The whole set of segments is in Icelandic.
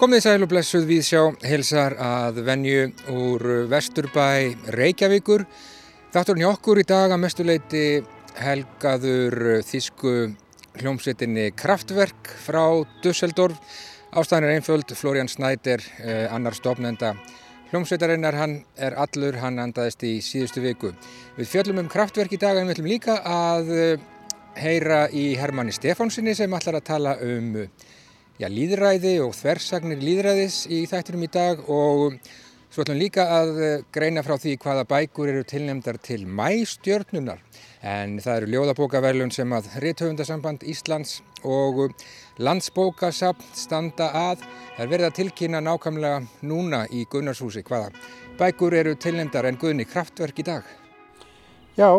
Komið sæl og blessuð við sjá helsar að venju úr Vesturbæ Reykjavíkur. Þátturinn hjá okkur í dag að mestuleiti helgaður þísku hljómsveitinni Kraftwerk frá Dusseldorf. Ástæðan er einföld, Florian Snæder, eh, annar stofnenda hljómsveitarinnar, hann er allur, hann andaðist í síðustu viku. Við fjöllum um Kraftwerk í dag en við ætlum líka að eh, heyra í Hermanni Stefánsinni sem ætlar að tala um já, líðræði og þversagnir líðræðis í þættinum í dag og svo ætlum líka að greina frá því hvaða bækur eru tilnemdar til mæstjörnunar en það eru ljóðabókaverlun sem að Ríðhauðundasamband Íslands og landsbókasapn standa að. Það er verið að tilkynna nákvæmlega núna í Gunnarshúsi hvaða bækur eru tilnemdar en Gunni kraftverk í dag. Já,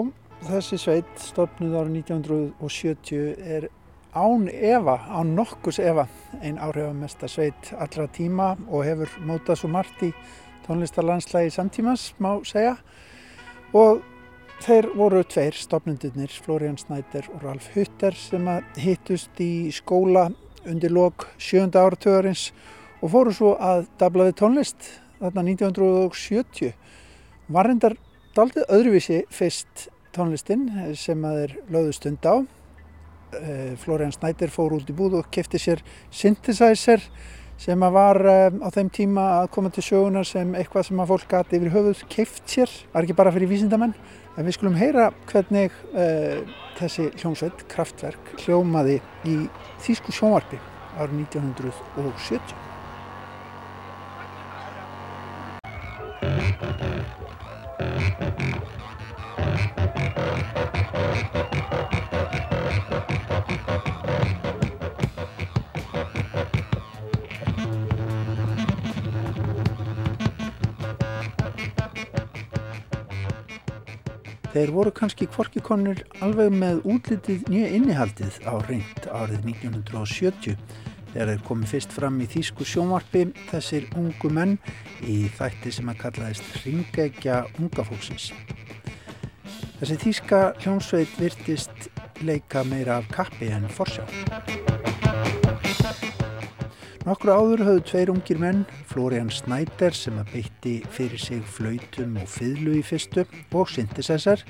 þessi sveit stopnud ára 1970 er án Eva, án nokkus Eva, einn áhrifamesta sveit allra tíma og hefur mótað svo margt í tónlistarlandslægi samtímas, má segja. Og þeir voru tveir stopnundurnir, Florian Snæder og Ralf Hutter, sem hittust í skóla undir lok sjönda áratöðarins og fóru svo að dablaði tónlist þarna 1970. Var reyndar daldið öðruvísi fyrst tónlistin sem að þeir lögðu stund á. Eh, Florian Snæder fór út í búð og kefti sér synthesizer sem að var um, á þeim tíma að koma til sögunar sem eitthvað sem að fólk gæti yfir höfuð keft sér, var ekki bara fyrir vísindamenn. En við skulum heyra hvernig uh, þessi hljómsveit, kraftverk, hljómaði í Þýsku sjónvarpi árið 1970 Þeir voru kannski kvorkikonur alveg með útlitið nýja innihaldið á reynd árið 1970 þegar þeir komið fyrst fram í Þýsku sjónvarpi þessir ungu menn í þætti sem að kallaðist Ringegja unga fólksins. Þessi Þýska hljómsveit virtist leika meira af kappi en forsjá. Nokkru áður höfðu tveir ungir menn, Florian Snæder sem að beitti fyrir sig flautum og fiðlu í fyrstu og synthesizer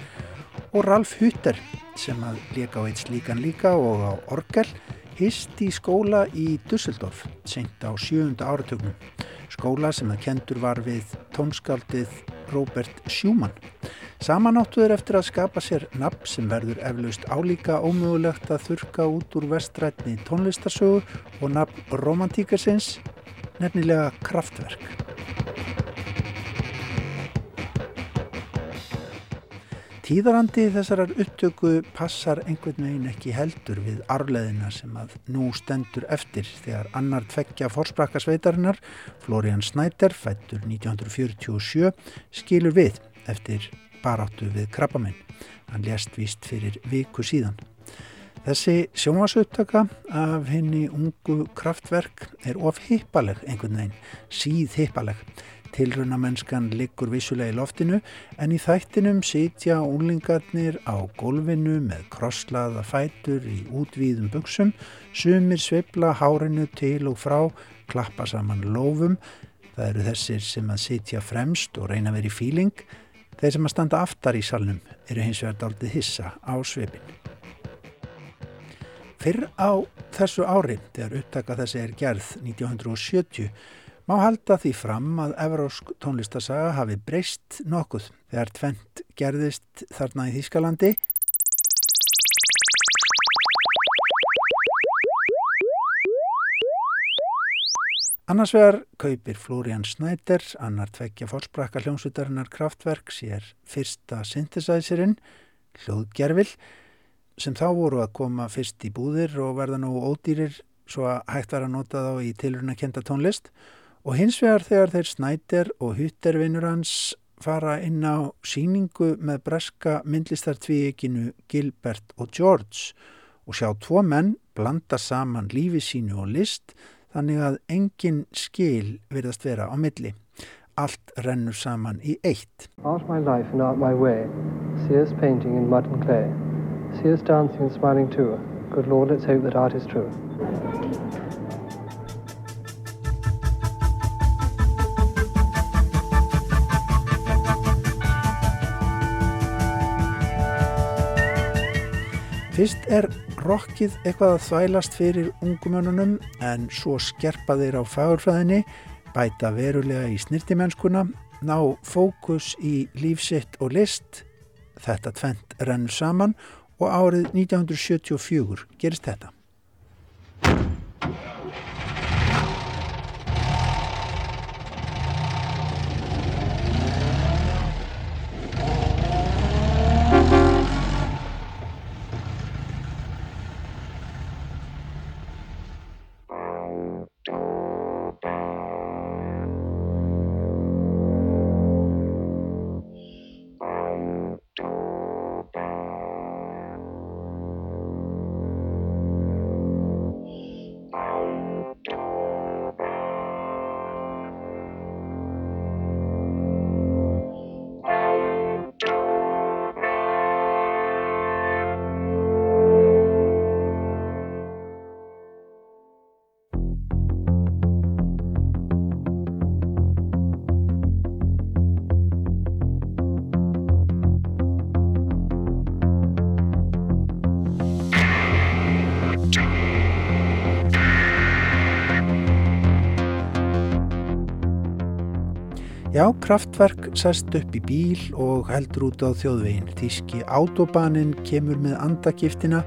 og Ralf Hutter sem að leka á eitt slíkan líka og á orgel hist í skóla í Dusseldorf senkt á sjöunda áratögnum. Skóla sem að kendur var við tónskaldið Robert Schumann. Samanáttuður eftir að skapa sér nafn sem verður eflaust álíka ómögulegt að þurka út úr vestrætni tónlistarsögu og nafn romantíkarsins, nefnilega kraftverk. Tíðarandi þessarar upptöku passar einhvern veginn ekki heldur við arleðina sem að nú stendur eftir þegar annar tveggja forsprakka sveitarinnar, Florian Snæder, fættur 1947, skilur við eftir baráttu við krabbaminn. Hann lést víst fyrir viku síðan. Þessi sjónvasupptaka af henni ungu kraftverk er of hippaleg einhvern veginn, síð hippaleg. Tilrunamennskan liggur vissulega í loftinu en í þættinum sitja úlingarnir á gólfinu með krosslaða fætur í útvíðum buksum, sumir sveibla hárinu til og frá, klappa saman lofum. Það eru þessir sem að sitja fremst og reyna í fíling Þeir sem að standa aftar í salnum eru hins vegar daldið hissa á svipin. Fyrr á þessu ári, þegar upptaka þessi er gerð 1970, má halda því fram að Evrósk tónlistasaga hafi breyst nokkuð þegar tvent gerðist þarna í Þýskalandi. Annars vegar kaupir Florian Snæder, annar tveggja fórsprakka hljómsvitarinnar kraftverk, sér fyrsta synthesizerinn, hljóðgerfil, sem þá voru að koma fyrst í búðir og verða nú ódýrir svo að hægt var að nota þá í tilurinn að kenda tónlist. og hins vegar þegar þeir Snæder og Huttervinnur hans fara inn á síningu með breska myndlistartvíekinu Gilbert og George og sjá tvo menn blanda saman lífi sínu og list þannig að engin skil virðast vera á milli. Allt rennur saman í eitt. Art my life and art my way. Sears painting in mud and clay. Sears dancing and smiling too. Good Lord, let's hope that art is true. Fyrst er rockið eitthvað að þvælast fyrir ungumönunum en svo skerpa þeir á fagurfræðinni, bæta verulega í snirtimennskuna, ná fókus í lífsitt og list. Þetta tvent rennur saman og árið 1974 gerist þetta. Já, kraftverk sest upp í bíl og heldur út á þjóðveginn. Þíski autobanin kemur með andagiftina,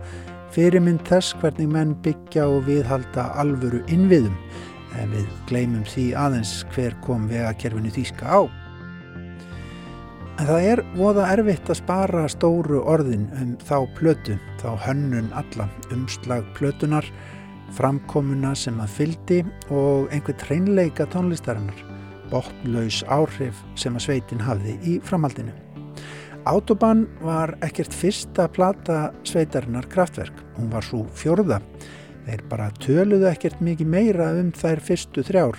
fyrirmynd þess hvernig menn byggja og viðhalda alvöru innviðum. En við gleymum því aðeins hver kom vegakerfinu Þíska á. En það er voða erfitt að spara stóru orðin um þá plötu, þá hönnun alla, umslag plötunar, framkomuna sem að fyldi og einhver treinleika tónlistarinnar botnlaus áhrif sem að sveitin hafði í framhaldinu. Autobahn var ekkert fyrsta plata sveitarinnar kraftverk. Hún var svo fjörða. Þeir bara töluðu ekkert mikið meira um þær fyrstu þrjár.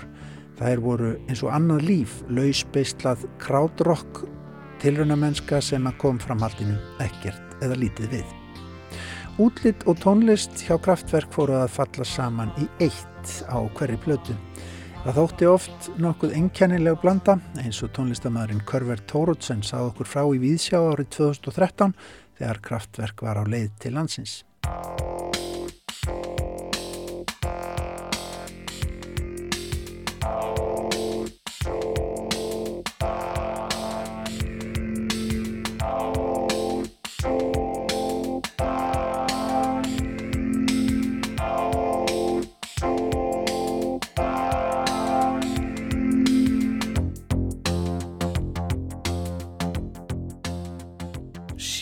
Þær voru eins og annað líf, lausbeislað krádrokk, tilrunamennska sem að kom framhaldinu ekkert eða lítið við. Útlitt og tónlist hjá kraftverk fóru að falla saman í eitt á hverju plötu. Það þótti oft nokkuð enkennileg blanda eins og tónlistamæðurinn Körver Tóruðsen sað okkur frá í Víðsjá árið 2013 þegar kraftverk var á leið til landsins.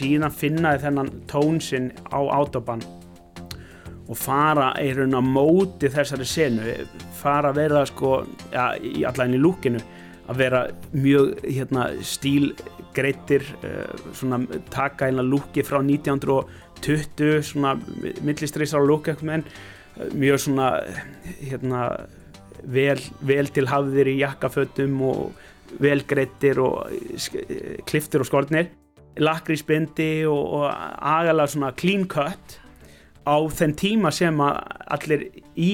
Síðan finnaði þennan tónsinn á autobahn og fara í raun að móti þessari senu fara að vera sko ja, í allan í lúkinu að vera mjög hérna, stílgreittir uh, svona taka eina lúki frá 1920 svona millistreysar lúk en mjög svona hérna vel, vel til hafðir í jakkafötum og velgreittir og kliftir og skortnir lakrísbindi og, og agalega svona clean cut á þenn tíma sem að allir í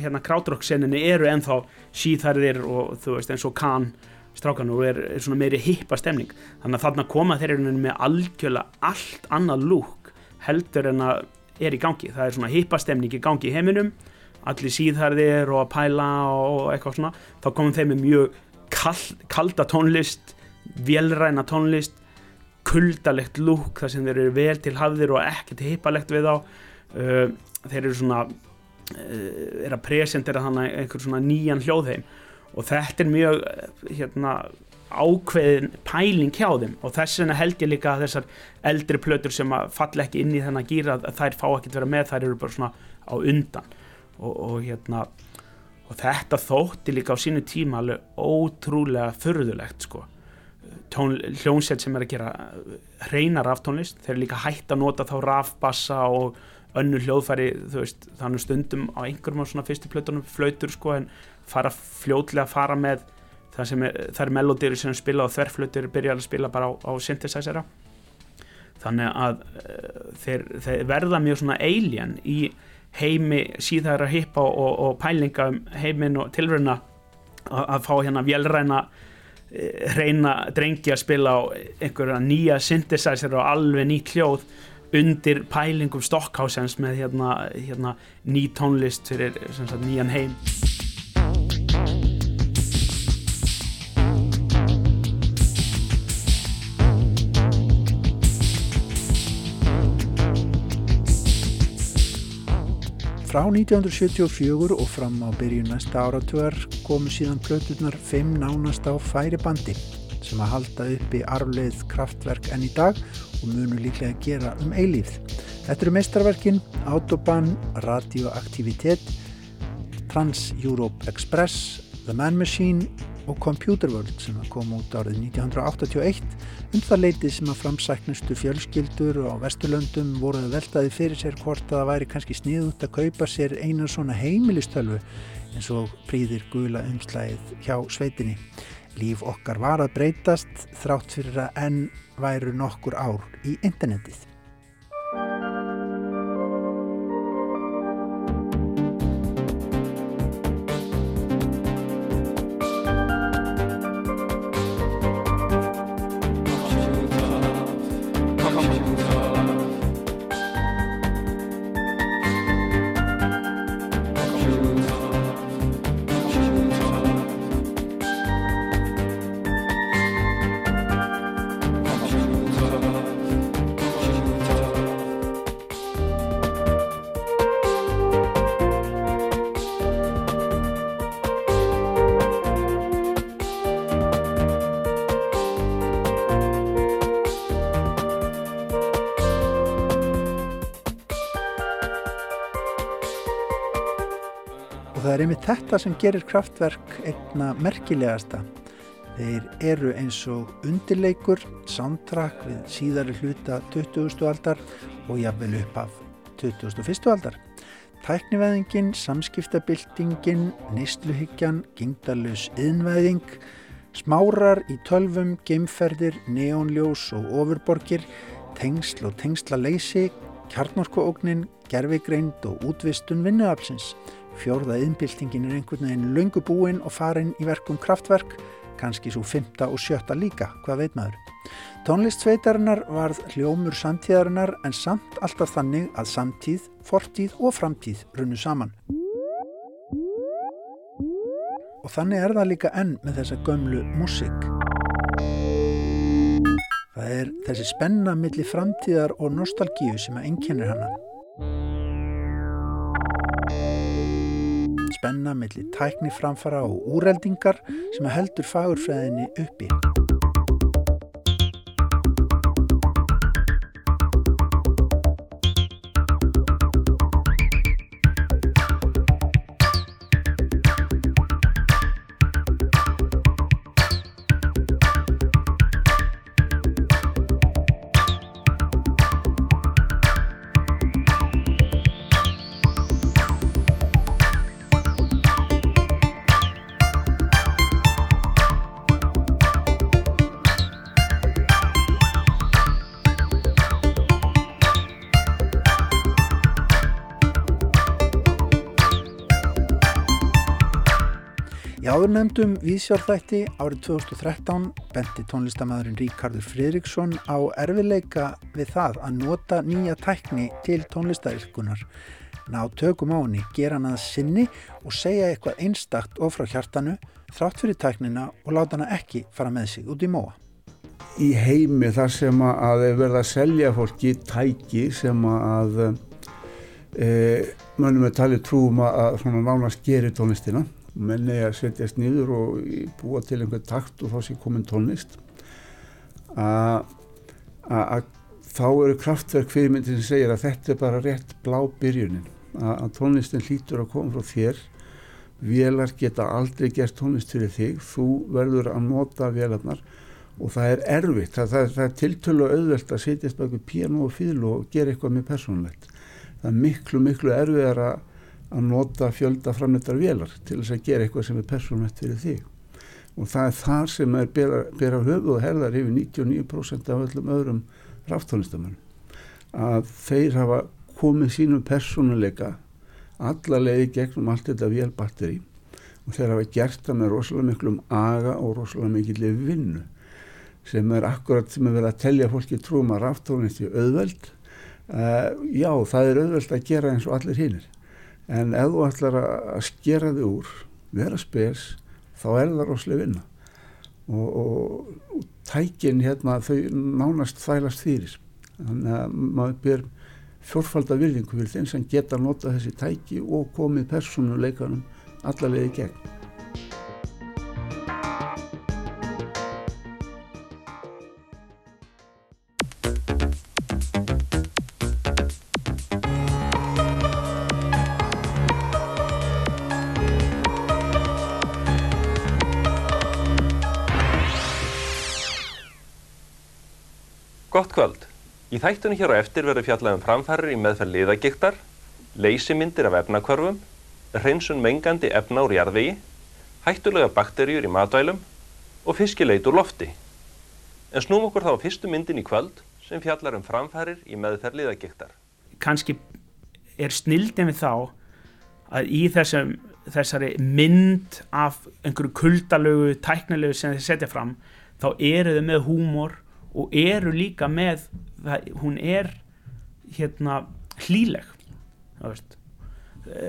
hérna krátróksenninni eru ennþá síðarðir og þú veist eins og kann strákan og er, er svona meiri hippa stemning. Þannig að þarna koma þeir eru með algjörlega allt annað lúk heldur en að er í gangi. Það er svona hippa stemning í gangi í heiminum allir síðarðir og að pæla og eitthvað svona. Þá komum þeir með mjög kald, kalda tónlist velræna tónlist kuldalegt lúk þar sem þeir eru vel til hafðir og ekkert heipalegt við á uh, þeir eru svona uh, er að presentera þannig einhver svona nýjan hljóðheim. Og þetta er mjög uh, hérna ákveðin pæling hjá þeim. Og þess vegna held ég líka að þessar eldri plötur sem að falla ekki inn í þennan gýra þær fá ekki að vera með, þær eru bara svona á undan. Og, og hérna og þetta þótti líka á sínu tíma alveg ótrúlega förðulegt sko hljónsett sem er að gera hreinar aftónlist, þeir eru líka hægt að nota þá rafbassa og önnu hljóðfæri, þú veist, þannig stundum á einhverjum á svona fyrstu plötunum flautur sko en fara fljótlega að fara með það sem er, það er melodýri sem spila og þverflautur byrjar að spila bara á, á synthesizera. Þannig að uh, þeir, þeir verða mjög svona alien í heimi síðara hippa og, og pælinga um heimin og tilröna að, að fá hérna velræna reyna drengi að spila á einhverja nýja synthesizer og alveg nýtt hljóð undir pælingum Stockhásens með hérna, hérna ný tónlist fyrir sagt, nýjan heim Frá 1974 og fram á byrju næsta áratugar komu síðan plöturnar 5 nánast á færi bandi sem að halda uppi arfleið kraftverk enn í dag og munu líklega að gera um eilíð. Þetta eru meistarverkin Autobahn, Radioaktivitet, Trans-Europe Express, The Man Machine og Computer World sem kom út árið 1981 um það leitið sem að framsæknustu fjölskyldur og vesturlöndum voruð veltaði fyrir sér hvort að það væri kannski sniðut að kaupa sér einan svona heimilistölvu eins og príðir gula umslæðið hjá sveitinni. Líf okkar var að breytast þrátt fyrir að enn væru nokkur ár í internetið. Einmitt þetta sem gerir kraftverk einna merkilegasta. Þeir eru eins og undirleikur, soundtrack við síðari hluta 20. aldar og jafnvel upp af 21. aldar. Tæknivæðingin, samskiptabildingin, neistluhyggjan, gingdalus yðnvæðing, smárar í tölvum, geimferðir, neónljós og ofurborgir, tengsl og tengslaleysi, kjarnorkuógnin, gerfigreind og útvistun vinnuafsins. Fjórða yðnbildingin er einhvern veginn lungu búinn og farin í verkum kraftverk, kannski svo fymta og sjötta líka, hvað veit maður. Tónlistsveitarinnar varð hljómur samtíðarinnar en samt alltaf þannig að samtíð, fortíð og framtíð runnu saman. Og þannig er það líka enn með þessa gömlu músik. Það er þessi spenna millir framtíðar og nostalgíu sem að enginnir hana. Spenna millir tækniframfara og úreldingar sem heldur fagurfræðinni uppi. Áður nefndum Vísjárþætti árið 2013 benti tónlistamæðurinn Ríkardur Fridriksson á erfileika við það að nota nýja tækni til tónlistarilkunar. Ná tökum á henni, gera hann að sinni og segja eitthvað einstakt og frá hjartanu, þrátt fyrir tæknina og láta hann ekki fara með sig út í móa. Í heimi þar sem að verða að selja fólki tæki sem að e, mönnum er talið trúum að svona nánast gerir tónlistina menni að setjast nýður og búa til einhver takt og þá sé komin tónlist. Að þá eru kraftverk fyrirmyndin sem segir að þetta er bara rétt blá byrjunin. Að tónlistin hlýtur að koma frá þér. Velar geta aldrei gert tónlist fyrir þig. Þú verður að nota velarnar og það er erfitt. Það, það, það er tiltölu auðvelt að setjast baka piano og fílu og gera eitthvað með persónlegt það er miklu miklu erfiðar að að nota fjölda framleitar velar til þess að gera eitthvað sem er persónmætt fyrir þig. Og það er þar sem er bera, bera höfu og herðar yfir 99% af öllum öðrum ráftónlistamannum að þeir hafa komið sínum persónuleika alla leiði gegnum allt þetta vélbatteri og þeir hafa gert það með rosalega miklum aga og rosalega mikillir vinnu sem er akkurat sem er verið að tellja fólki trúum að ráftónlisti auðveld. Uh, já, það er auðvelt að gera eins og allir hinnir en ef þú ætlar að skera þig úr vera spes, þá er það rosalega vinna. Og, og, og tækin hérna þau nánast þælast fyrir. Þannig að maður ber fjórfaldar virðingu fyrir þeim sem geta nota þessi tæki og komið persónuleikanum allarlega í gegn Í þættunni hér á eftir verður fjallað um framfærir í meðferð liðagiktar, leysimyndir af efnakvörfum, hreinsun mengandi efna úr jarðvegi, hættulega bakterjur í matvælum og fiskileit úr lofti. En snúm okkur þá fyrstu myndin í kvöld sem fjallar um framfærir í meðferð liðagiktar. Kanski er snildin við þá að í þessum, þessari mynd af einhverju kuldalögu, tæknilegu sem þið setja fram, þá eru þau með húmor og eru líka með það, hún er hérna hlíleg það veist. E,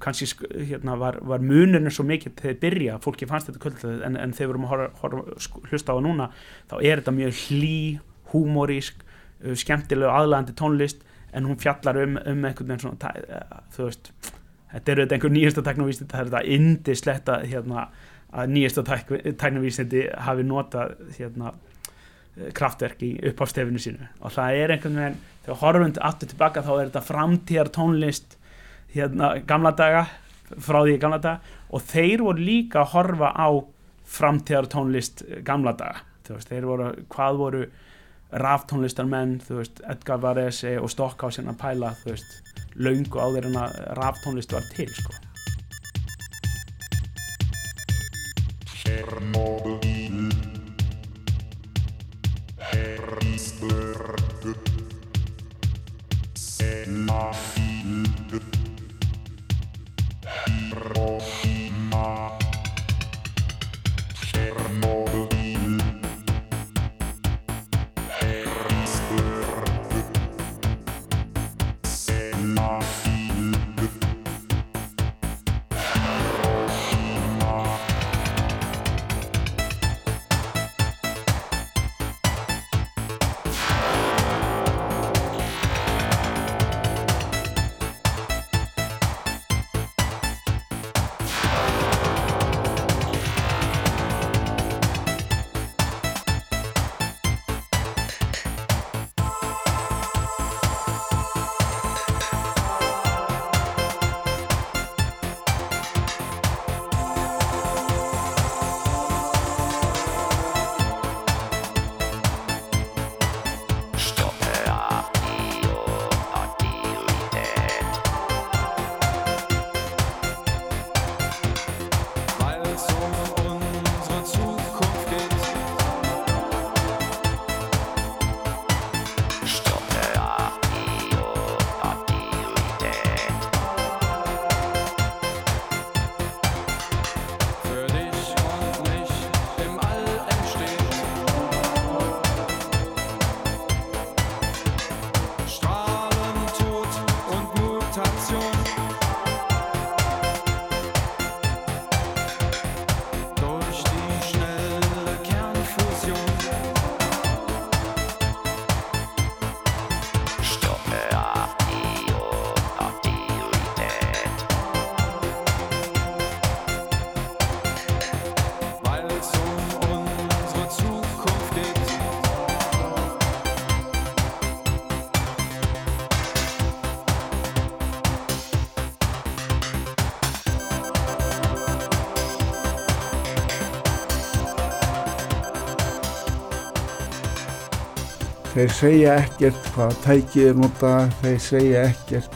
kannski hérna var, var muninu svo mikið þegar byrja, fólki fannst þetta kvöldið en, en þegar við vorum að hlusta á það núna þá er þetta mjög hlí húmorísk, uh, skemmtileg aðlægandi tónlist en hún fjallar um, um einhvern veginn svona þú veist, þetta eru þetta einhver nýjasta teknovísindi, það er þetta indisletta hérna, að nýjasta teknovísindi hafi notað hérna kraftverk í uppástefinu sínu. Og það er einhvern veginn, þegar horfum aftur tilbaka þá er þetta framtíðar tónlist hérna gamla daga frá því gamla daga. Og þeir voru líka að horfa á framtíðar tónlist gamla daga. Veist, þeir voru, hvað voru ráftónlistar menn, þú veist, Edgar Varese og Stockhausen að pæla, þú veist laungu á þeirra en að ráftónlist var til, sko. Chernobyl Harrisburg þeir segja ekkert hvað tækið er nota, þeir segja ekkert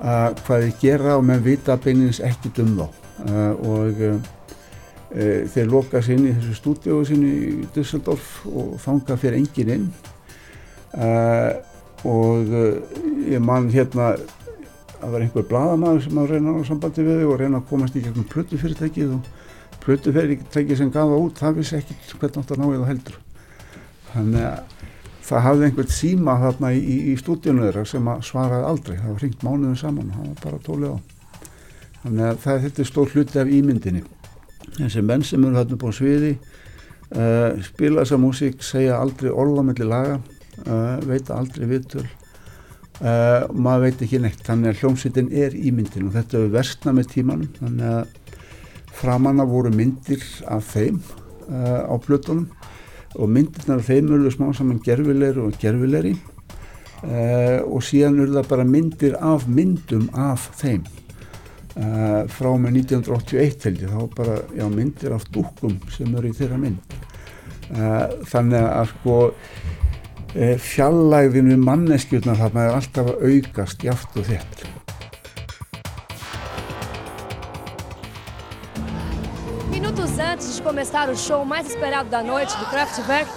uh, hvað þeir gera og menn vita beinins ekkert um þá. Uh, og uh, þeir loka sér inn í þessu stúdíói sinni í Düsseldorf og þanga fyrir engin inn. Og ég man hérna að var einhver bladamæður sem að reyna á sambandi við þau og reyna að komast í gegnum plötufyrirtækið og plötufyrirtækið sem gaf það út það vissi ekkert hvernig átt að ná ég það heldur. Þannig að það hafði einhvern síma þarna í, í, í stúdíunum þeirra sem að svaraði aldrei, það var hringt mánuðum saman og það var bara tólið á. Þannig að það, þetta er stór hluti af ímyndinni. Þessi menn sem eru þarna búin sviði uh, spila þessa músík, segja aldrei orðamelli laga uh, veita aldrei viðtöl uh, og maður veit ekki neitt. Þannig að hljómsveitin er ímyndin og þetta er versna með tímanum. Þannig að framanna voru myndir af þeim á plötunum og myndirnar af þeim eru smá saman gerfilegri og gerfilegri uh, og síðan eru það bara myndir af myndum af þeim. Uh, frá með 1981 held ég þá bara já, myndir af dúkum sem eru í þeirra mynd. Uh, þannig að sko fjallæðin við manneskjurnar þarna er alltaf að aukast jáft og þett começar o show mais esperado da noite do Kraftwerk,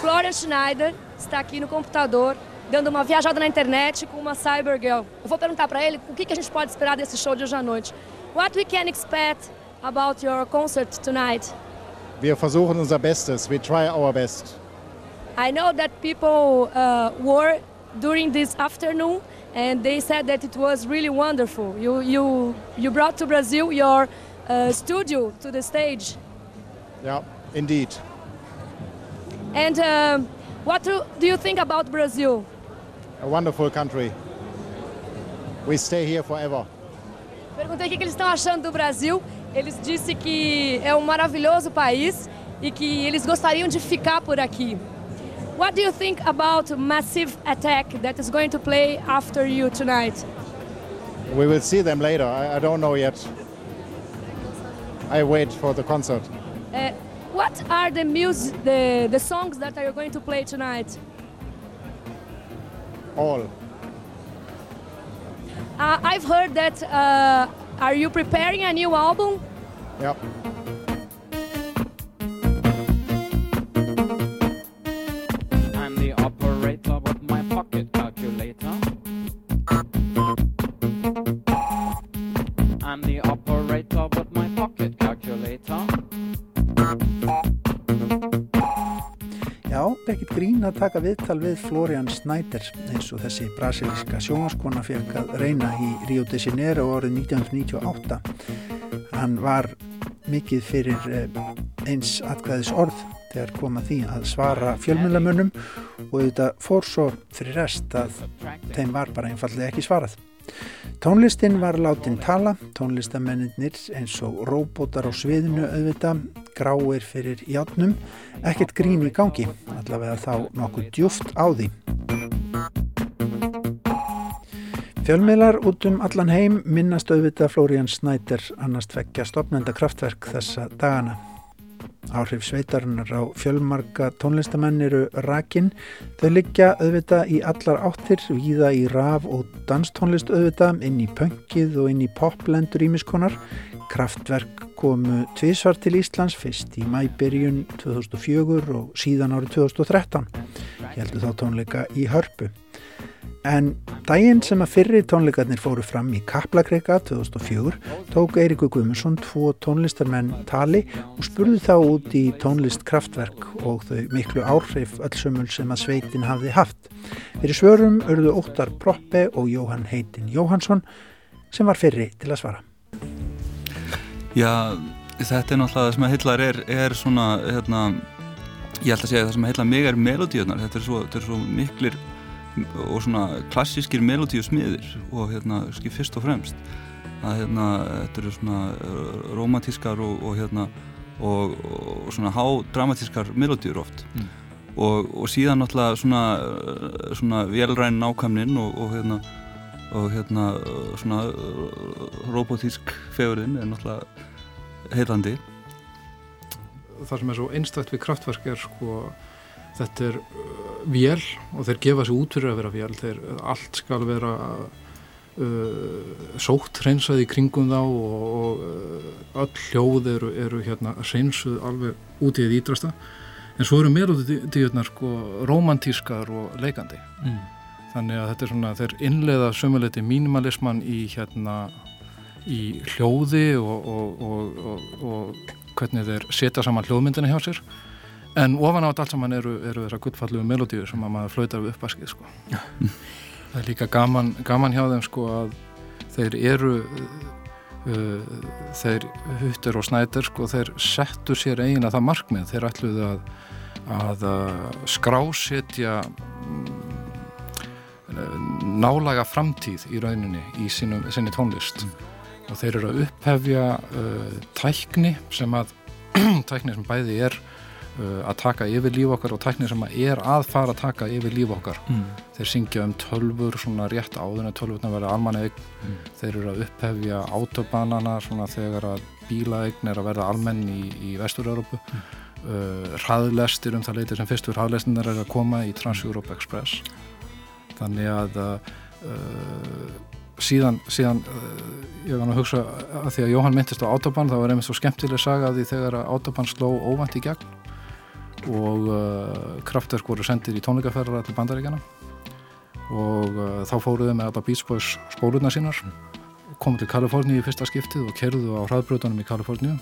Florian Schneider está aqui no computador dando uma viajada na internet com uma Cybergirl. Eu vou perguntar para ele o que, que a gente pode esperar desse show de hoje à noite. What we can expect about your concert tonight? Wir versuchen unser Bestes. We try our best. I know that people uh, were during this afternoon and they said that it was really wonderful. You, you, you brought to Brazil your uh, studio to the stage. Yeah, indeed. And um, what do, do you think about Brazil? A wonderful country. We stay here forever. Perguntei o que eles estão achando do Brasil. Eles disseram que é um maravilhoso país e que eles gostariam de ficar por aqui. What do you think about Massive Attack that is going to play after you tonight? We will see them later. I, I don't know yet. I wait for the concert. Uh, what are the music, the, the songs that are you going to play tonight? All. Uh, I've heard that. Uh, are you preparing a new album? Yeah. Taka viðtal við Florian Snyder eins og þessi brasilíska sjónvaskona fekk að reyna í Rio de Janeiro árið 1998. Hann var mikið fyrir eh, eins atkvæðis orð þegar kom að því að svara fjölmjölamönnum og þetta fór svo fyrir rest að þeim var bara einfallega ekki svarað. Tónlistin var látin tala, tónlistamennir eins og róbótar á sviðinu auðvita, gráir fyrir játnum, ekkert grín í gangi, allavega þá nokkuð djúft á því. Fjölmiðlar út um allan heim minnast auðvita Florian Snyder annars tveggja stopnenda kraftverk þessa dagana. Áhrif sveitarinnar á fjölmarka tónlistamenn eru rakin. Þau liggja auðvita í allar áttir, víða í raf og danstónlist auðvita, inn í pöngið og inn í poplendur ímiskonar. Kraftverk komu tvísvar til Íslands, fyrst í mæbyrjun 2004 og síðan árið 2013. Heldur þá tónleika í hörpu. En daginn sem að fyrri tónleikarnir fóru fram í Kaplakreika 2004 tók Eiríku Guðmundsson tvo tónlistarmenn tali og spurði þá út í tónlist kraftverk og þau miklu áhrif öllsumul sem að sveitin hafði haft. Fyrir svörum urðu Óttar Proppe og Jóhann Heitin Jóhansson sem var fyrri til að svara. Já, þetta er náttúrulega það sem að heillar er, er svona, hérna, ég ætla að segja það sem að heillar mig er melodíunar, þetta er svo, þetta er svo miklir og svona klassískir melodíu smiðir og hérna, skil fyrst og fremst. Að hérna, þetta eru svona uh, romantískar og, og hérna og, og svona hádramatískar melodíur oft. Mm. og, og síðan náttúrulega svona, uh, svona velræn nákvæmnin og, og hérna og hérna uh, svona robotísk fegurinn er náttúrulega heilandi það sem er svo einstakt við kraftverk er sko þetta er uh, vél og þeir gefa sig út fyrir að vera vél. Þeir, allt skal vera uh, sótt hreinsað í kringum þá og, og uh, öll hljóð eru, eru hérna hreinsuð alveg út í því ídrasta en svo eru melodíunar sko romantískar og leikandi. Mm. þannig að þetta er svona þeir innleiða sömuleiti mínimalisman í hérna í hljóði og, og, og, og, og hvernig þeir setja saman hljóðmyndina hjá sér en ofan á þetta allt saman eru, eru þessar gullfallugu melodíu sem að maður flautar við uppvaskið sko. það er líka gaman, gaman hjá þeim sko að þeir eru uh, þeir huttir og snætir sko þeir settu sér eigin að það markmið. Þeir ætluðu að, að uh, skrásetja mm, nálaga framtíð í rauninni í sínum, sinni tónlist. Og þeir eru að upphefja uh, tækni sem að tækni sem bæði er uh, að taka yfir líf okkar og tækni sem að er að fara að taka yfir líf okkar Mm. þeir syngja um tölfur svona rétt áður en tölvurna verða almanneign Mm. þeir eru að upphefja autobanana svona þegar að bílaeign er að verða almenn í, í Vestur-Európu Mm. uh, hraðlestir um það leiti sem fyrstur hraðlestinnar er að koma í Trans-Europe Express þannig að uh, síðan, síðan uh, ég var að hugsa að því að Jóhann myndist á autoban það var einmitt svo skemmtileg saga af því þegar að autoban sló óvænt í gegn og uh, kraftverk voru sendir í tónleikaferðar til bandaríkjana og uh, þá fóruðu með alla Beach Boys spólurna sínar komu til Kaliforníu í fyrsta skiptið og kerðu á hraðbrutunum í Kaliforníu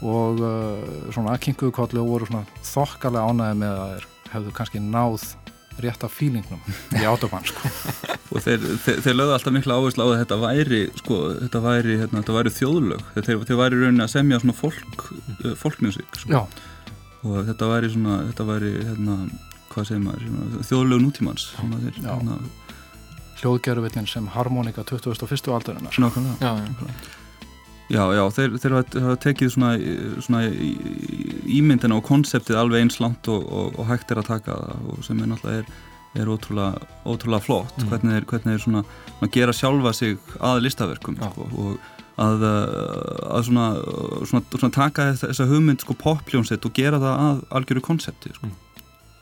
og uh, svona aðkinguðu kolli og voru svona þokkalega ánæði með að hefðu kannski náð rétta fílingnum í autoban sko. og þeir, þeir, þeir lögðu alltaf mikla áherslu á að þetta væri sko, þetta væri, hérna, þetta væri þjóðlög þeir, þeir væri rauninni að semja svona fólk uh, fólkmusik sko. Já. Og þetta væri svona þetta væri, hérna, hvað segir maður svona, þjóðlög nútímans svona, þeir, Já. hérna, hljóðgerðuvillin sem harmonika 2001. aldarinnar Nákvæmlega. Já, já. Já, já, þeir, þeir hafa, tekið svona, svona ímyndina og konseptið alveg eins langt og, og, og hægt er að taka það og sem er náttúrulega er, er ótrúlega, ótrúlega flott Mm. hvernig þeir, hvernig þeir svona, svona gera sjálfa sig að listaverkum sko, og að, uh, að svona, svona, svona taka þessa, hugmynd sko, popljónsett og gera það að algjöru konsepti sko.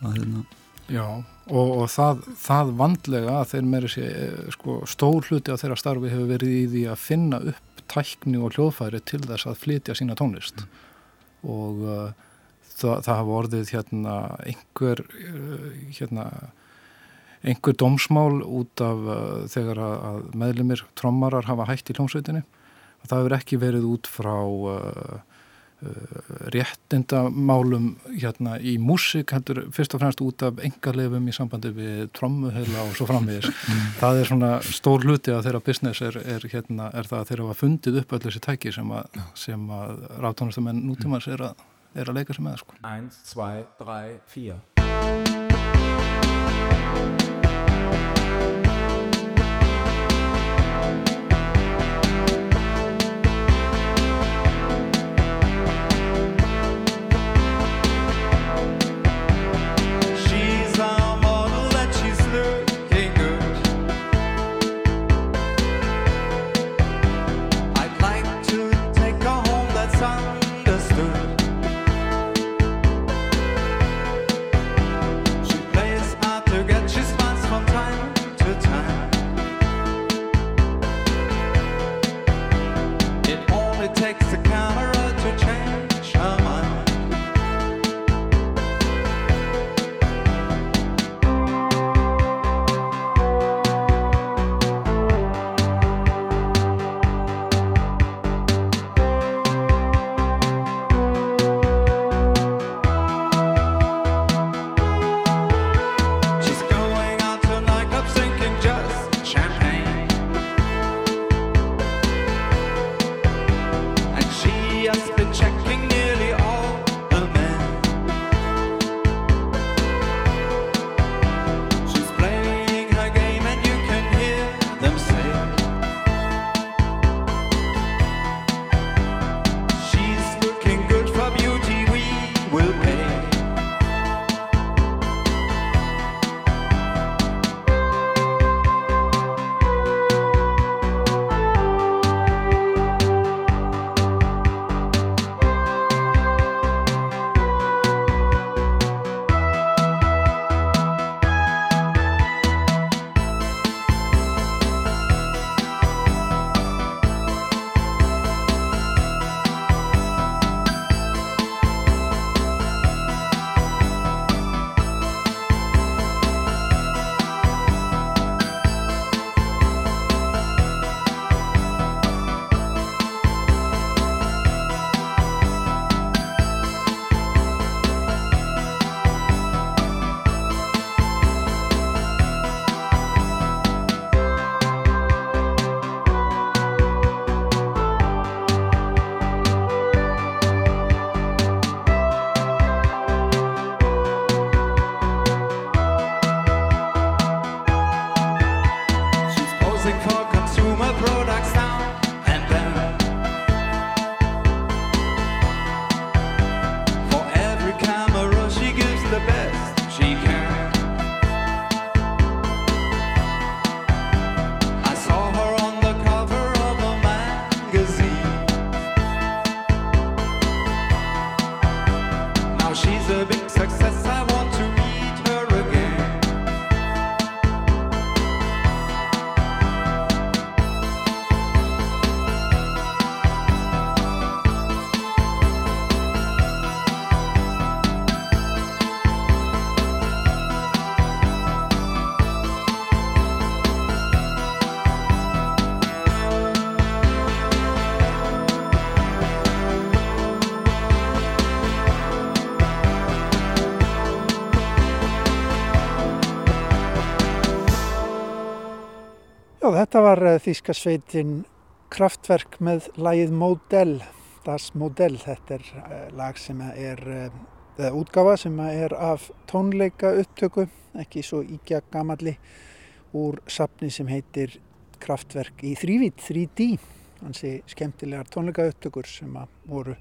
að, hérna, Já, og, og það, það vandlega að þeir meiri sé sko, stór hluti af þeirra starfi hefur verið í því að finna upp tækni og hljóðfæri til þess að flytja sína tónlist. Og uh, það, það hafa orðið hérna einhver hérna einhver dómsmál út af uh, þegar að, að meðlumir trommarar hafa hætt í hljómsveitinni og það hefur ekki verið út frá uh, uh, réttindamálum hérna í músik heldur fyrst og fremst út af engalefum í sambandi við trommuheila og svo framvegis það er svona stór hluti af þeirra business er, er, hérna, er það að þeirra hafa fundið upp öll þessi tæki sem að, sem að rátónastamenn nútímans er að, er að leika sem með sko. 1, 2, 3, 4. Já, þetta var eh, þýska sveitin Kraftwerk með lagið Modell, Das Modell. Þetta er eh, lag sem er, eh, eða útgáfa sem er af tónleika upptöku, ekki svo íkja gamalli, úr sapni sem heitir Kraftwerk í þrývít, 3D. Hansi skemmtilegar tónleika upptökur sem voru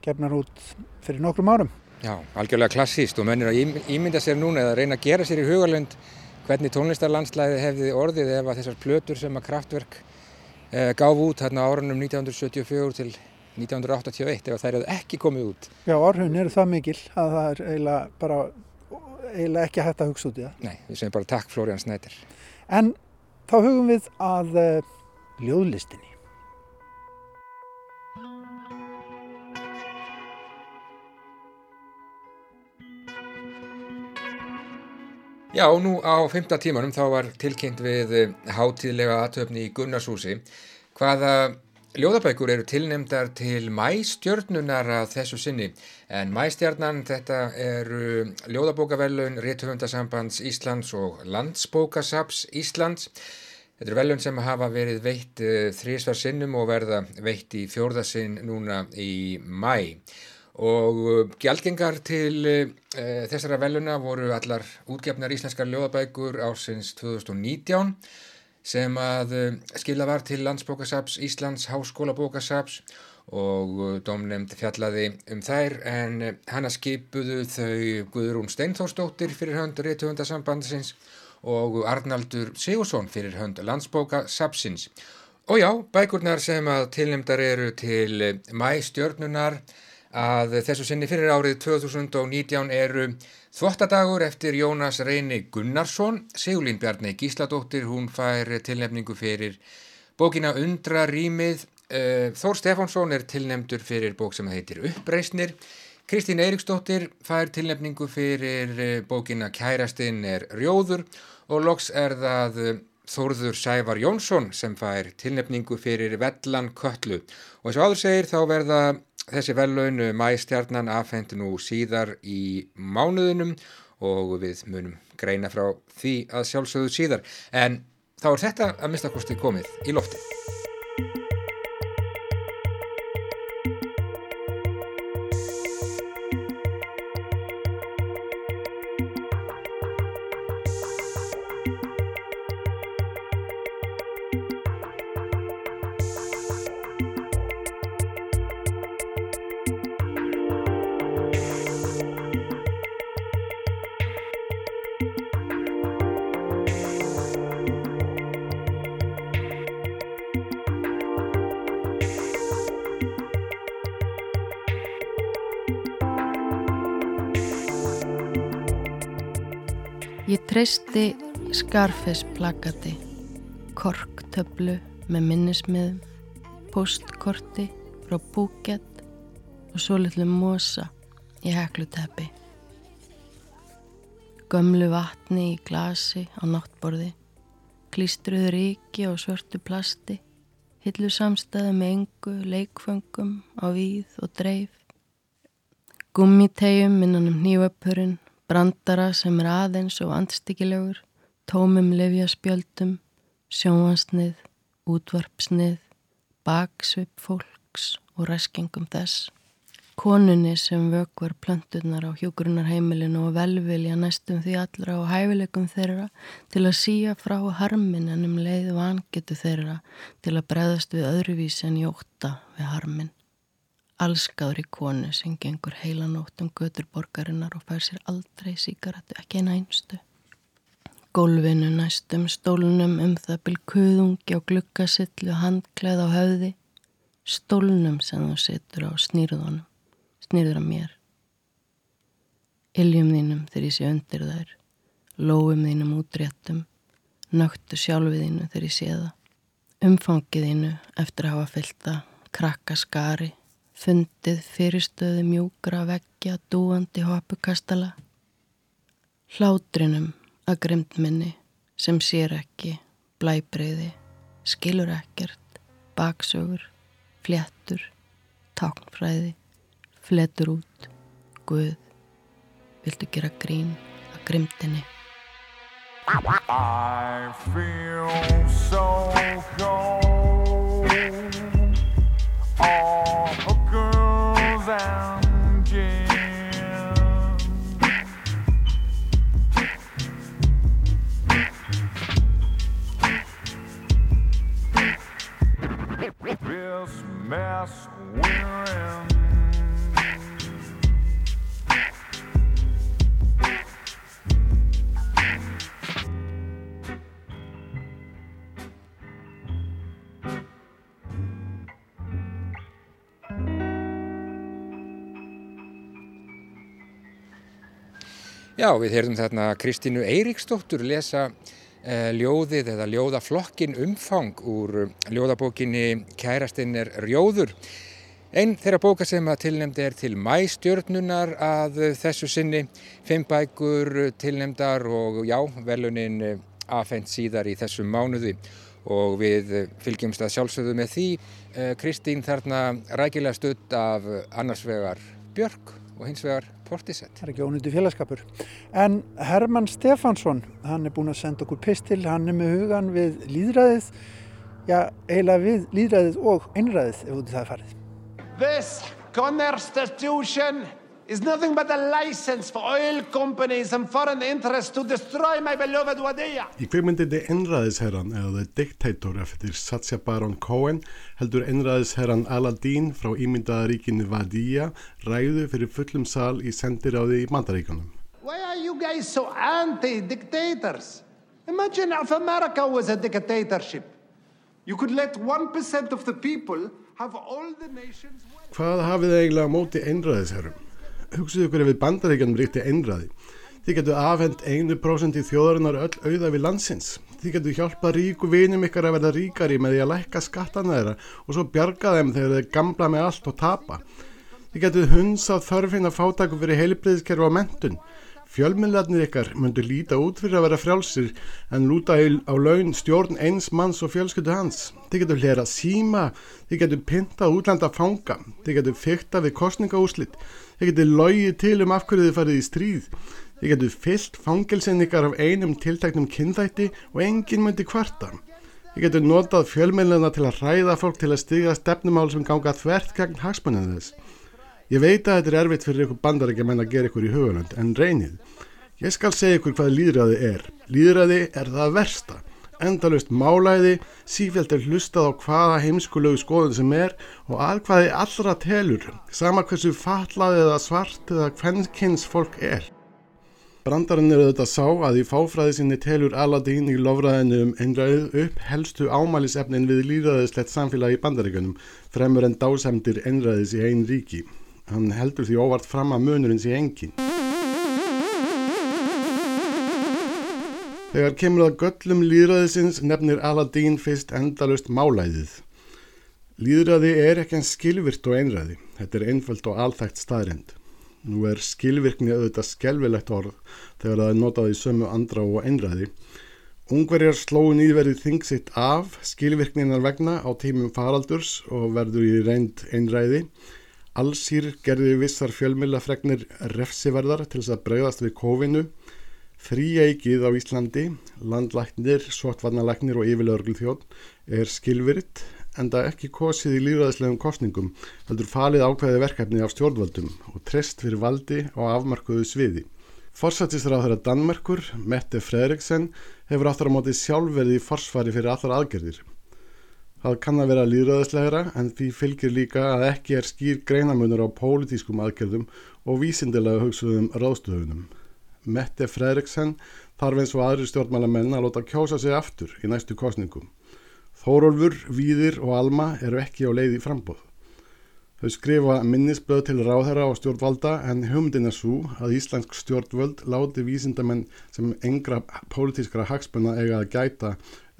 gefnar út fyrir nokkrum árum. Já, algjörlega klassíst og mennir að ím- ímynda sér núna eða reyna að gera sér í hugalund hvernig tónlistarlandslæði hefði orðið ef að þessar plötur sem að kraftverk eh, gaf út hérna á árunum 1974 til 1981 ef þær hefði ekki komið út. Já, áhrifin eru það mikil að það er eiginlega bara eiginlega ekki hægt að hugsa út í það. Nei, við segjum bara takk Flórian Snæder. En þá hugum við að uh, ljóðlistinni. Já, nú á fymta tímanum þá var tilkynnt við eh, hátíðlega aðtöfni í Gunnarshúsi. Hvaða ljóðabækur eru tilnemdar til mæstjörnunar að þessu sinni? En mæstjarnan þetta eru ljóðabókaverlun Rítufundasambands Íslands og Landsbókasaps Íslands. Þetta eru velun sem hafa verið veitt uh, þrísvar sinnum og verða veitt í fjórðasinn núna í mæ og uh, gjaldgengar til uh, þessara veluna voru allar útgefnar íslenskar ljóðabækur ársins 2019 sem að uh, skila var til Landsbókasaps Íslands Háskólabókasaps og uh, domnemnd fjallaði um þær en hana skipuðu þau Guðrún Steinþórsdóttir fyrir hönd Rítufundasambandsins og Arnaldur Sigursson fyrir hönd Landsbókasapsins. Og já, bækurnar sem að tilnemdar eru til mæstjörnunar að þessu sinni fyrir árið 2019 eru Þvottadagur eftir Jónas Reyni Gunnarsson, Sigurlín Bjarni Gísladóttir, hún fær tilnefningu fyrir bókina Undra rýmið, Eh, Þór Stefánsson er tilnefndur fyrir bók sem heitir Uppreisnir, Kristín Eiríksdóttir fær tilnefningu fyrir eh, bókina Kærastinn er rjóður og loks er það Þórður Sævar Jónsson sem fær tilnefningu fyrir Vellan Köllu og eins og áður segir þá verða þessi vellaun mæstjarnan afhend nú síðar í mánuðinum og við munum greina frá því að sjálfsögðu síðar en þá er þetta að minnstakosti komið í lofti. Treysti Scarface plakati, korktöflu með minnismiðum, postkorti frá Búkett og svo litlu mosa í hekluteppi. Gömlu vatni í glasi á náttborði, klístruðu ríki á svörtu plasti, hillu samstæðu með engu leikföngum á víð og dreif, gummitegjum innan um hnífapurinn, brandara sem er aðeins og andstyggilegur, tómum lifjaspjöldum, sjóansnið, útvarpsnið, baksvip fólks og ræskingum þess, Konunni sem vökvar plönturnar á hjógrunarheimilinu og velvilja næstum því allra og hæfileikum þeirra til að síja frá harmin en um leið vangetu þeirra til að breðast við öðruvísi en jóta við harmin. Allskáðri konu sem gengur heilanótt um götur borgarinnar og fær sér aldrei síkaretu, ekki eina einstu. Gólfinu næstum stólunum um það bylkuðungi á glukkasillu handkleð á höfði, stólunum sem þú setur á snýrðunum, snýrður að mér. Iljum þínum þegar ég sé undir þær, lóum þínum útréttum, nögtu sjálfið þínu þegar ég sé það, umfangið þínu eftir að hafa fylta krakka skari, fundið fyrirstöðu mjúkra veggja, dúandi hopukastala, hlátrinum að grimt minni sem sér ekki, blæbreyði, skilur ekkert, baksögur, fléttur, táknfræði, fletur út, guð, viltu gera grín að grimtinni. I feel so cold. All Já, við heyrðum þarna Kristínu Eiríksdóttur lesa uh, ljóðið eða ljóðaflokkin umfang úr uh, ljóðabókinni Kærastinn er rjóður. Einn þeirra bóka sem að tilnemdi er til mæstjörnunar að þessu sinni, fimm bækur tilnemdar og já, velunin uh, afhengt síðar í þessum mánuði og við fylgjumst að sjálfsögðu með því. Uh, Kristín þarna rækilega stutt af uh, annars vegar Björk og hins vegar Portisett. Það er ekki ónýttu félagskapur. En Hermann Stefansson, hann er búinn að senda okkur pistil, hann er með hugan við líðræðið, já, eiginlega við líðræðið og einræðið ef út í það er farið. This constitution is nothing but a license for oil companies and foreign interests to destroy my beloved Wadiya. Í kvikmyndinni Einræðisherran eða The Dictator eftir Sacha Baron Cohen heldur Einræðisherran Aladdin frá ímyndaðaríkinu Wadiya ræðu fyrir fullum sal í sendiráði í Mandaríkanum. Why are you guys so anti-dictators? Imagine if America was a dictatorship. You could let 1% of the people have all the nations... Hvað hafið eiginlega móti einræðisherrum? Hugsið ykkur ef við bandaríkjanum ríkti einræði. Þið getur afhend 1% í þjóðarinnar öll auða við landsins. Þið getur hjálpa ríku vinum ykkar að verða ríkari með því að lækka skattana þeirra og svo bjarga þeim þegar þeir gamla með allt og tapa. Þið getur hunsað þörfinn að fátaku fyrir heilbriðiskerfi á mentun. Fjölmiðlarnir ykkar myndu líta út fyrir að vera frjálsir en lúta á laun stjórn eins manns og fjölskyldu hans. Þið getur hlera síma, þið getur pintað útlanda fanga, þið getur fyrta við kostningaúslit, þið getur logið til um af hverju þið farið í stríð, þið getur fyllt fangilsinn ykkar af einum tilteknum kynþætti og enginn myndi kvarta. Þið getur notað fjölmiðlarna til að ræða fólk til að stiga stefnumál sem ganga þvert gegn hagsmunni þess. Ég veit að þetta er erfitt fyrir ykkur bandarækjumenn að gera ykkur í hugalönd, en reynið. Ég skal segja ykkur hvað líðræði er. Líðræði er það versta. Endalust málæði, sífjöld er hlustað á hvaða heimskulegu skoðun sem er og að hvaði allra telur, sama hversu fatlaði eða svart eða hvennkins fólk er. Brandarinn er auðvitað sá að í fáfræði sinni telur Aladdin í lofræðinu um einræðið upp helstu ámælisefnin við líðræðislegt samfélagi í bandaríkunum, fremur en dásemdir einræðis í einn ríki. Hann heldur því óvart fram að munurinn sé engin. Þegar kemur að göllum líðræðisins nefnir Aladdin fyrst endalust málæðið. Líðræði er ekki en skilvirt og einræði. Þetta er einföld og alþægt staðrind. Nú er skilvirkni auðvitað skelvilegt orð þegar það er notað í sömu andra og einræði. Ungverjar slóu nýverið þing sitt af skilvirkninar vegna á tímum faraldurs og verður í reynd einræði. Allsýr gerði vissar fjölmillafregnir refsiverðar til þess að bregðast við kófinu. Fríeikið á Íslandi, landlæknir, svottvarnalæknir og yfirlörglu þjótt er skilviritt enda ekki kosið í lífræðislegum kostningum heldur falið ákveði verkefni af stjórnvöldum og treyst fyrir valdi á afmarkuðu sviði. Forsættisráð þeirra Danmerkur, Mette Fredriksen, hefur áttur á móti sjálfverði í forsvari fyrir allar aðgerðir. Það kann að vera líðræðislegra en því fylgir líka að ekki er skýr greinamunur á pólitískum aðgerðum og vísindilega hugsuðum ráðstöfunum. Mette Fredriksen þarf eins og aðri stjórnmálamenn að láta kjósa sig aftur í næstu kostningum. Þórólfur, Víðir og Alma eru ekki á leið í frambóð. Þau skrifa minnisblöð til ráðherra og stjórnvalda en hugmyndin er svo að íslensk stjórnvöld láti vísindamenn sem engra pólitískra hagspunna eiga að gæta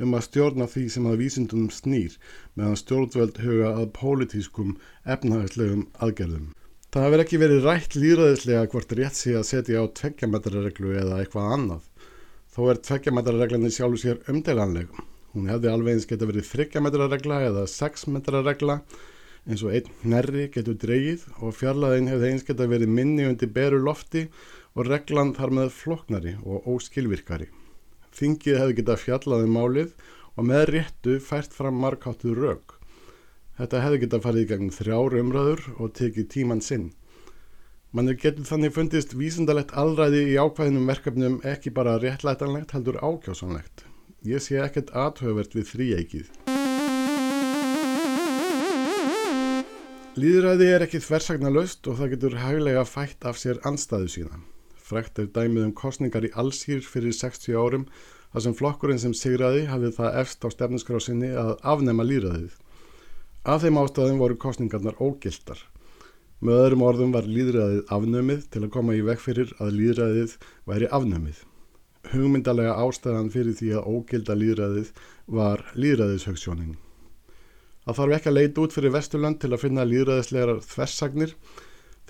um að stjórna því sem að vísindunum snýr meðan stjórnvöld huga að pólitískum efnahagslegum aðgerðum. Það hefur ekki verið rætt líðræðislega hvort rétt sé að setja á tveggjametrarreglu eða eitthvað annað. Þó er tveggjametrarreglanir sjálfu sér umdeilanleg. Hún hefði alveg eins geta verið þryggjametrarregla eða sexmetrarregla eins og einn hnerri getur dreyið og fjarlæðin hefði eins geta verið minni undir beru lofti og reglan þar með floknari og óskilvirkari. Þingið hefði getað fjallað um málið og með réttu fært fram markáttu rauk. Þetta hefði getað farið í gegnum þrjár umræður og tekið tíman sinn. Mannir getur þannig fundist vísindalegt alræði í ákvæðinum verkefnum ekki bara réttlætanlegt heldur ákjásanlegt. Ég sé ekkert aðhugavert við þrýeikið. Líðræði er ekki þversagna löst og það getur hæglega fætt af sér anstæðu sína. Frekt er dæmið um kostningar í allsýr fyrir 60 árum þar sem flokkurinn sem sigraði hafið það efst á stefnskrásinni að afnema líðræðið. Af þeim ástæðum voru kostningarnar ógildar. Með öðrum orðum var líðræðið afnömið til að koma í vekk fyrir að líðræðið væri afnömið. Hugmyndalega ástæðan fyrir því að ógilda líðræðið var líðræðishauksjónin. Það þarf ekki að leita út fyrir Vesturland til að finna líðræðislegar þversagnir.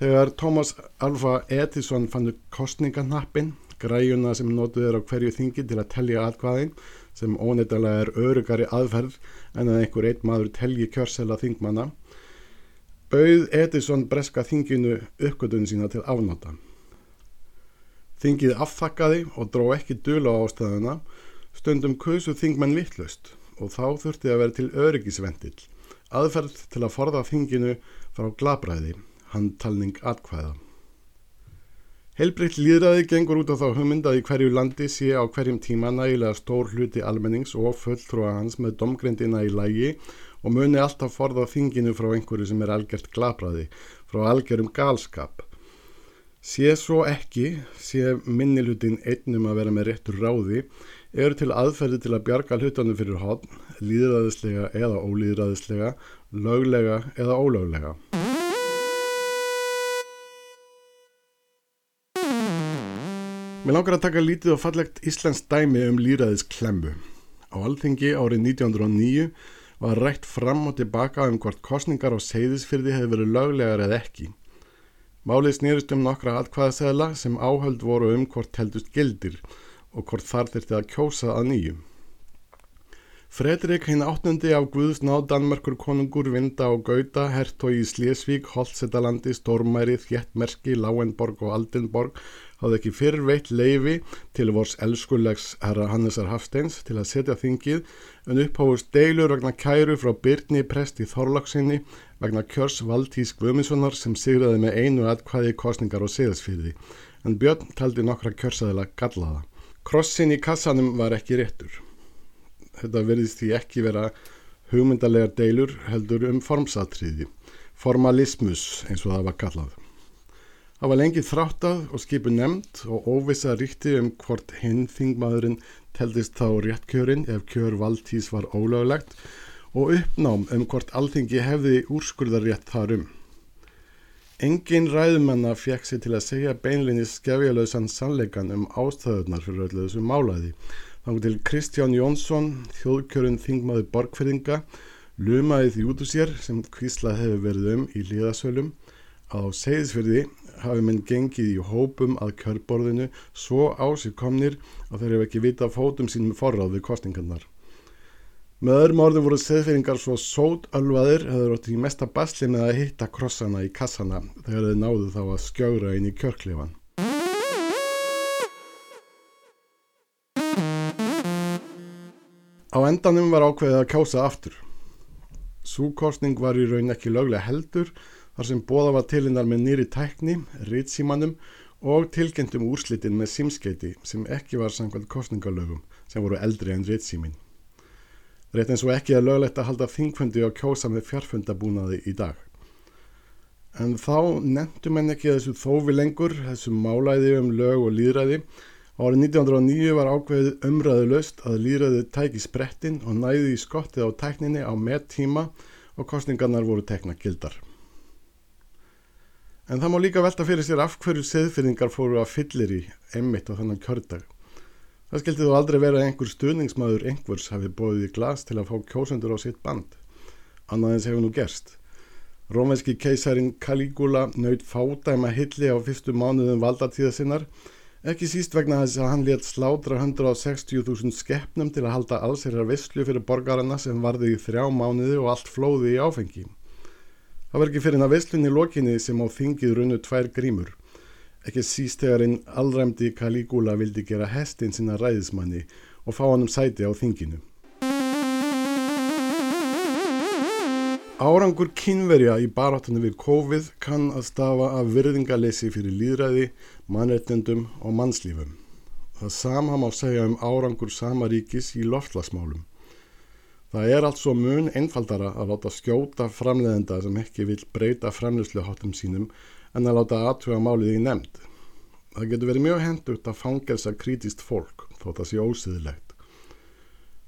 Þegar Thomas Alva Edison fann kostningannappin, græjuna sem notuð er á hverju þingi til að telja atkvæðin, sem óneitalega er örugari aðferð en að einhver eitt maður telji kjörsela þingmanna, bauð Edison breska þinginu uppgötun sína til afnóta. Þingið afþakkaði og dró ekki dula á ástæðuna, stundum kusu þingmenn vittlust og þá þurfti að vera til öryggisvendill, aðferð til að forða þinginu frá glabræði, handtalning atkvæða. Heilbreytt líðræði gengur út á þá hugmynda í hverju landi sé á hverjum tíma nægilega stór hluti almennings og fulltrúa hans með domgrindina í lægi og muni alltaf forða þinginu frá einhverju sem er algjört glabræði, frá algjörum galskap. Sé svo ekki, sé minnilutin einnum að vera með réttur ráði, eru til aðferði til að bjarga hlutanum fyrir hotn, líðræðislega eða ólíðræðislega, löglega eða ólöglega. Mér langar að taka lítið og fallegt Íslands dæmi um líðræðis klemmu. Á alþingi árið 1909 var rætt fram og tilbaka um hvort kostningar á seyðisfyrði hefði verið löglegar eða ekki. Málið snýrist um nokkra atkvæðasæðla sem áhöld voru um hvort heldust gildir og hvort þar þurfti að kjósa að nýju. Fredrik hinn áttundi af Guðs náð Danmerkur konungur vinda á Gauta, hertói í Slesvík, Holtsetalandi, Stormæri, Þjettmerki, Láenborg og Aldenborg hafði ekki fyrr veitt leifi til vors elskulegs herra Hannesar Hafsteins til að setja þingið en upphóðust deilur vegna kæru frá Byrni prest í Þorlaksinni vegna kjörs Valtís Guðmundssonar sem sigraði með einu atkvæði kostningar og seðasfyrði en Björn taldi nokkra kjörsaðila gallaða. Krossin í kassanum var ekki réttur. Þetta verðist því ekki vera hugmyndalegar deilur heldur um formsatriði, formalismus eins og það var kallað. Það var lengi þráttað og skipu nefnd og óvisa ríkti um hvort hinn þingmaðurinn teldist þá réttkjörin ef kjör valdtís var ólöglegt og uppnám um hvort alþingi hefði úrskurðarétt þarum. Engin ræðumanna fekk sér til að segja beinlinni skefjalausan sannleikan um ástæðunar fyrir öllu þessu málaði. Þá til Kristján Jónsson, þjóðkjörun þingmaður borgferðinga, lumaði því út úr sér sem kvíslað hefur verið um í líðasölum að á segðisverði hafi menn gengið í hópum að kjörborðinu svo ásirkomnir að þeir hefur ekki vita fótum sínum forráð við kostingarnar. Með öðrum orðum voru seðfeyringar svo sót alvaðir að þeir átti í mesta basli með að hitta krossana í kassana þegar þeir náðu þá að skjögra inn í kjörklefan. Á endanum var ákveðið að kjósa aftur. Súkostning var í raun ekki löglega heldur þar sem bóða var tilinnar með nýri tækni, ritsímanum og tilgendum úrslitin með simskeiti sem ekki var samkvæmt kostningalögum sem voru eldri en ritsímin. Rétt eins og ekki er löglegt að halda þingfundi og kjósa með fjárfundabúnaði í dag. En þá nefndum en ekki þessu þófi lengur, þessu málæði um lög og líðræði. Árið 1909 var ákveðið umræðu löst að líðræði tæki sprettin og næði í skottið á tækninni á með tíma og kostningarnar voru tekna gildar. En það má líka velta fyrir sér af hverju seðfyrringar fóru að fyllir í emmitt á þannan kjördag. Það skildi þó aldrei vera einhver stuðningsmaður einhvers hafi bóðið í glas til að fá kjósendur á sitt band. Annað eins hefur nú gerst. Rómænski keisarin Caligula naut fádæma hilli á fyrstu mánuðum valdatíða sinnar, ekki síst vegna þess að hann létt slátra 160.000 skeppnum til að halda allsherjar visslu fyrir borgarna sem varði í þrjá mánuði og allt flóði í áfengi. Það var ekki fyrir hann að visslunni lokinni sem á þingið runnu tvær grímur. Ekki síst þegar einn allræmdi Caligula vildi gera hestin sinna ræðismanni og fá hann um sæti á þinginu. Árangur kynverja í baráttunni við COVID kann að stafa af virðingalessi fyrir líðræði, mannreitnendum og mannslífum. Það sama má segja um árangur sama ríkis í loftlasmálum. Það er allt svo mun einfaldara að láta skjóta framleðenda sem ekki vil breyta framleðsluháttum sínum en að láta aðtuga málið í nefnd. Það getur verið mjög hendugt að fangelsa krítist fólk þó það sé ósiðilegt.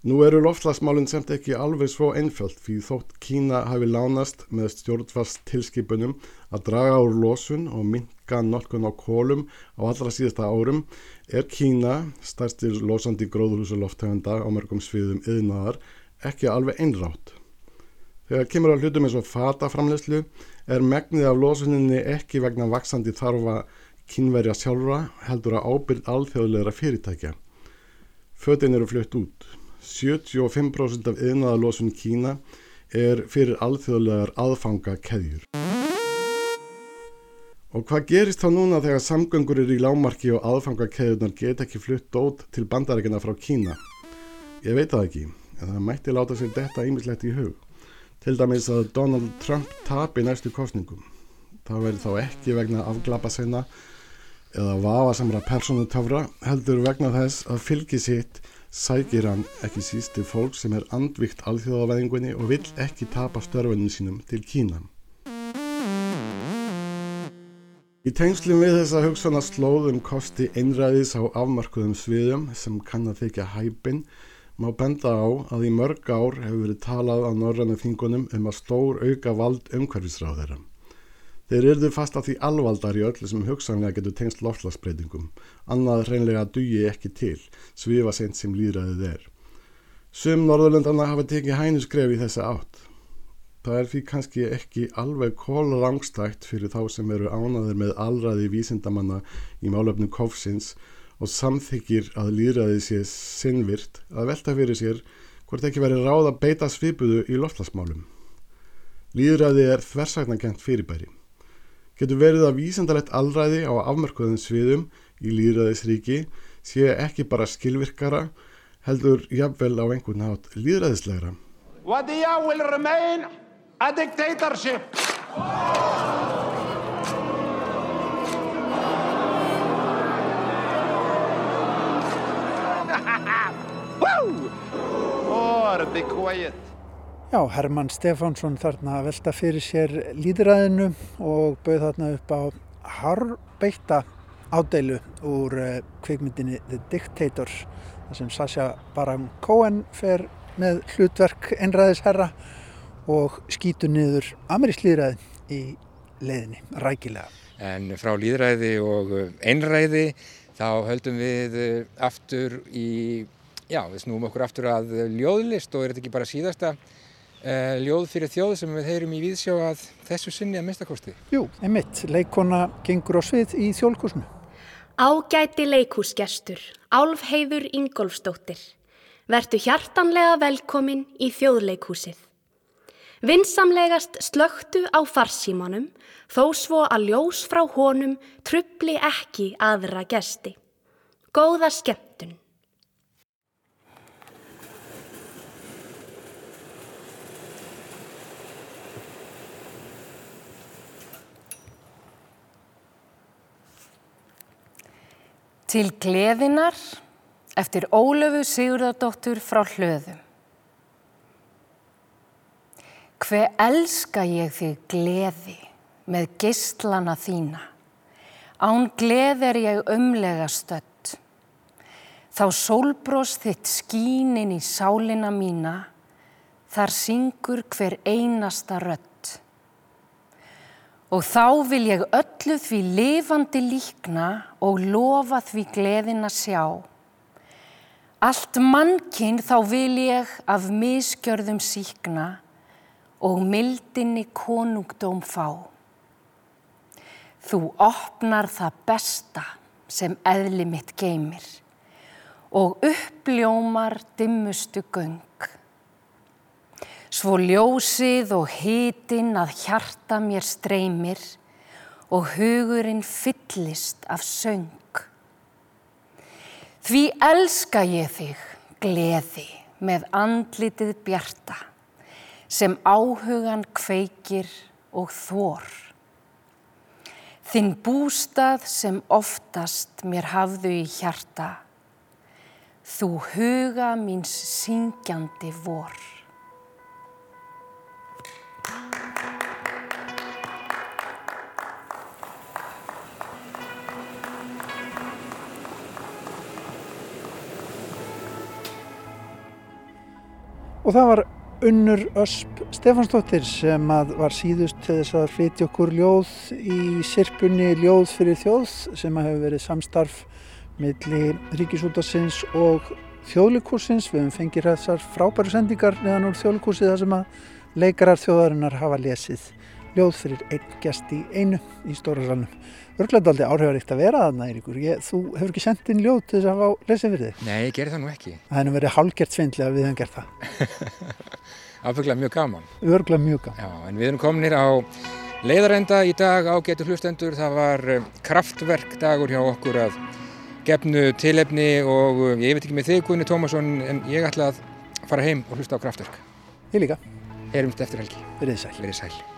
Nú eru loftslagsmálinn semt ekki alveg svo einfjöld því þótt Kína hafi lánast með stjórnvast tilskipunum að draga úr losun og minka nokkun á kólum á allra síðasta árum er Kína, stærstir losandi gróðurhúsu loftheganda á mörgum sviðum yðnaðar, ekki alveg einrátt. Þegar kemur á hlutum eins og fataframleyslu er megnið af losuninni ekki vegna vaksandi þarfa kínverja sjálfra heldur að ábyrð alþjóðleira fyrirtækja. Fötin eru flutt út. 75% af yðnaðalosun Kína er fyrir alþjóðlegar aðfanga keðjur. Og hvað gerist þá núna þegar samgöngur eru í lámarki og aðfanga keðjurnar get ekki flutt dót til bandarækina frá Kína? Ég veit það ekki, en það mætti láta sér detta ýmislegt í hug. Til dæmis að Donald Trump tapi næstu kostningum. Það verður þá ekki vegna afglapa senna eða vafasamra personutöfra heldur vegna þess að fylgi sitt sækir hann ekki síst til fólk sem er andvikt alþjóðavæðingunni og vill ekki tapa störfunum sínum til Kína. Í tengslum við þessa hugsauna slóðum kosti einræðis á afmarkuðum sviðum sem kann að þykja hæpin má benda á að í mörg ár hefur verið talað á norrannu þingunum um að stór auka vald umhverfisráð þeirra. Þeir eruðu fast að því alvaldar í öllu sem hugsanlega getur tengst loftlagsbreytingum, annað reynlega dugi ekki til, svifa sent sem líðræðið er. Sum Norðurlöndana hafa tekið hænusgref í þessa átt. Það er því kannski ekki alveg kólrangstækt fyrir þá sem eru ánaður með alræði vísindamanna í málöfnum kofsins og samþykir að líðræði sé sinnvirt að velta fyrir sér hvort ekki veri ráð að beita svipuðu í loftlagsmálum. Líðræði er þversaknagent fyrirbæri getur verið að vísendalegt alræði á afmörkuðum sviðum í líðræðisríki sé ekki bara skilvirkara heldur jafnvel á einhvern hát líðræðislegra. Wadia will remain a dictatorship. Já, Herman Stefánsson þarna velta fyrir sér líðræðinu og bauð þarna upp á harbeitta ádeilu úr uh, kvikmyndinni The Dictator þar sem Sasha Baron Cohen fer með hlutverk einræðisherra og skýtur niður amerísk líðræði í leiðinni, rækilega. En frá líðræði og einræði þá höldum við aftur í, já við snúum okkur aftur að ljóðlist og er þetta ekki bara síðasta Uh, ljóð fyrir þjóð sem við heyrum í viðsjá að þessu sinni að minnstakosti. Jú, einmitt. Leikona gengur á svið í þjólkusnu. Ágæti leikúsgestur, Álfheiður Ingolfsdóttir. Vertu hjartanlega velkomin í þjóðleikhúsið. Vinsamlegast slögtu á farsímanum þó svo að ljós frá honum trubli ekki aðra gesti. Góða skemmtun. Til gleðinar eftir Ólöfu Sigurðardóttur frá hlöðum. Hve elska ég þig gleði með gistlana þína. Án gleð er ég umlega stödd. Þá sólbrós þitt skínin í sálina mína, þar syngur hver einasta rödd. Og þá vil ég öllu því lifandi líkna og lofa því gleðin að sjá. Allt mannkinn þá vil ég af miskjörðum síkna og mildinni konungdóm fá. Þú opnar það besta sem eðli mitt geymir og uppljómar dimmustu göng. Svo ljósið og hitin að hjarta mér streymir og hugurinn fyllist af söng. Því elska ég þig, gleði, með andlitið bjarta, sem áhugan kveikir og þór. Þinn bústað sem oftast mér hafðu í hjarta, þú huga míns syngjandi vor. Og það var Unnur Ösp Stefansdóttir sem var síðust til þess að flytja okkur ljóð í sirpunni Ljóð fyrir þjóð sem að hefur verið samstarf milli Ríkisútasins og þjóðlikursins. Við höfum fengið þessar frábæru sendingar neðan úr þjóðlikursi þar sem að leikarar þjóðarinnar hafa lesið ljóð fyrir einn gest í einu í stóra salnum. Örglega aldrei áhrifaríkt að vera þarna, Eiríkur. Ég, þú hefur ekki sendt inn ljóð til þess að fá lesið fyrir þig? Nei, ég gerði það nú ekki. Það hefur verið hálgert svindlega að við hefum gert það. Ábygglega mjög gaman. Örglega mjög gaman. Já, en við erum kominir á leiðarenda í dag á getur hlustendur. Það var eh, kraftverk dagur hjá okkur að gefnu tilefni og eh, ég veit ekki með þig Gunni Tómasson en ég ætla að fara heim og hlusta á kraftverk. Ég líka. Heyrumst eftir helgi. Verið sæl. Verið sæl.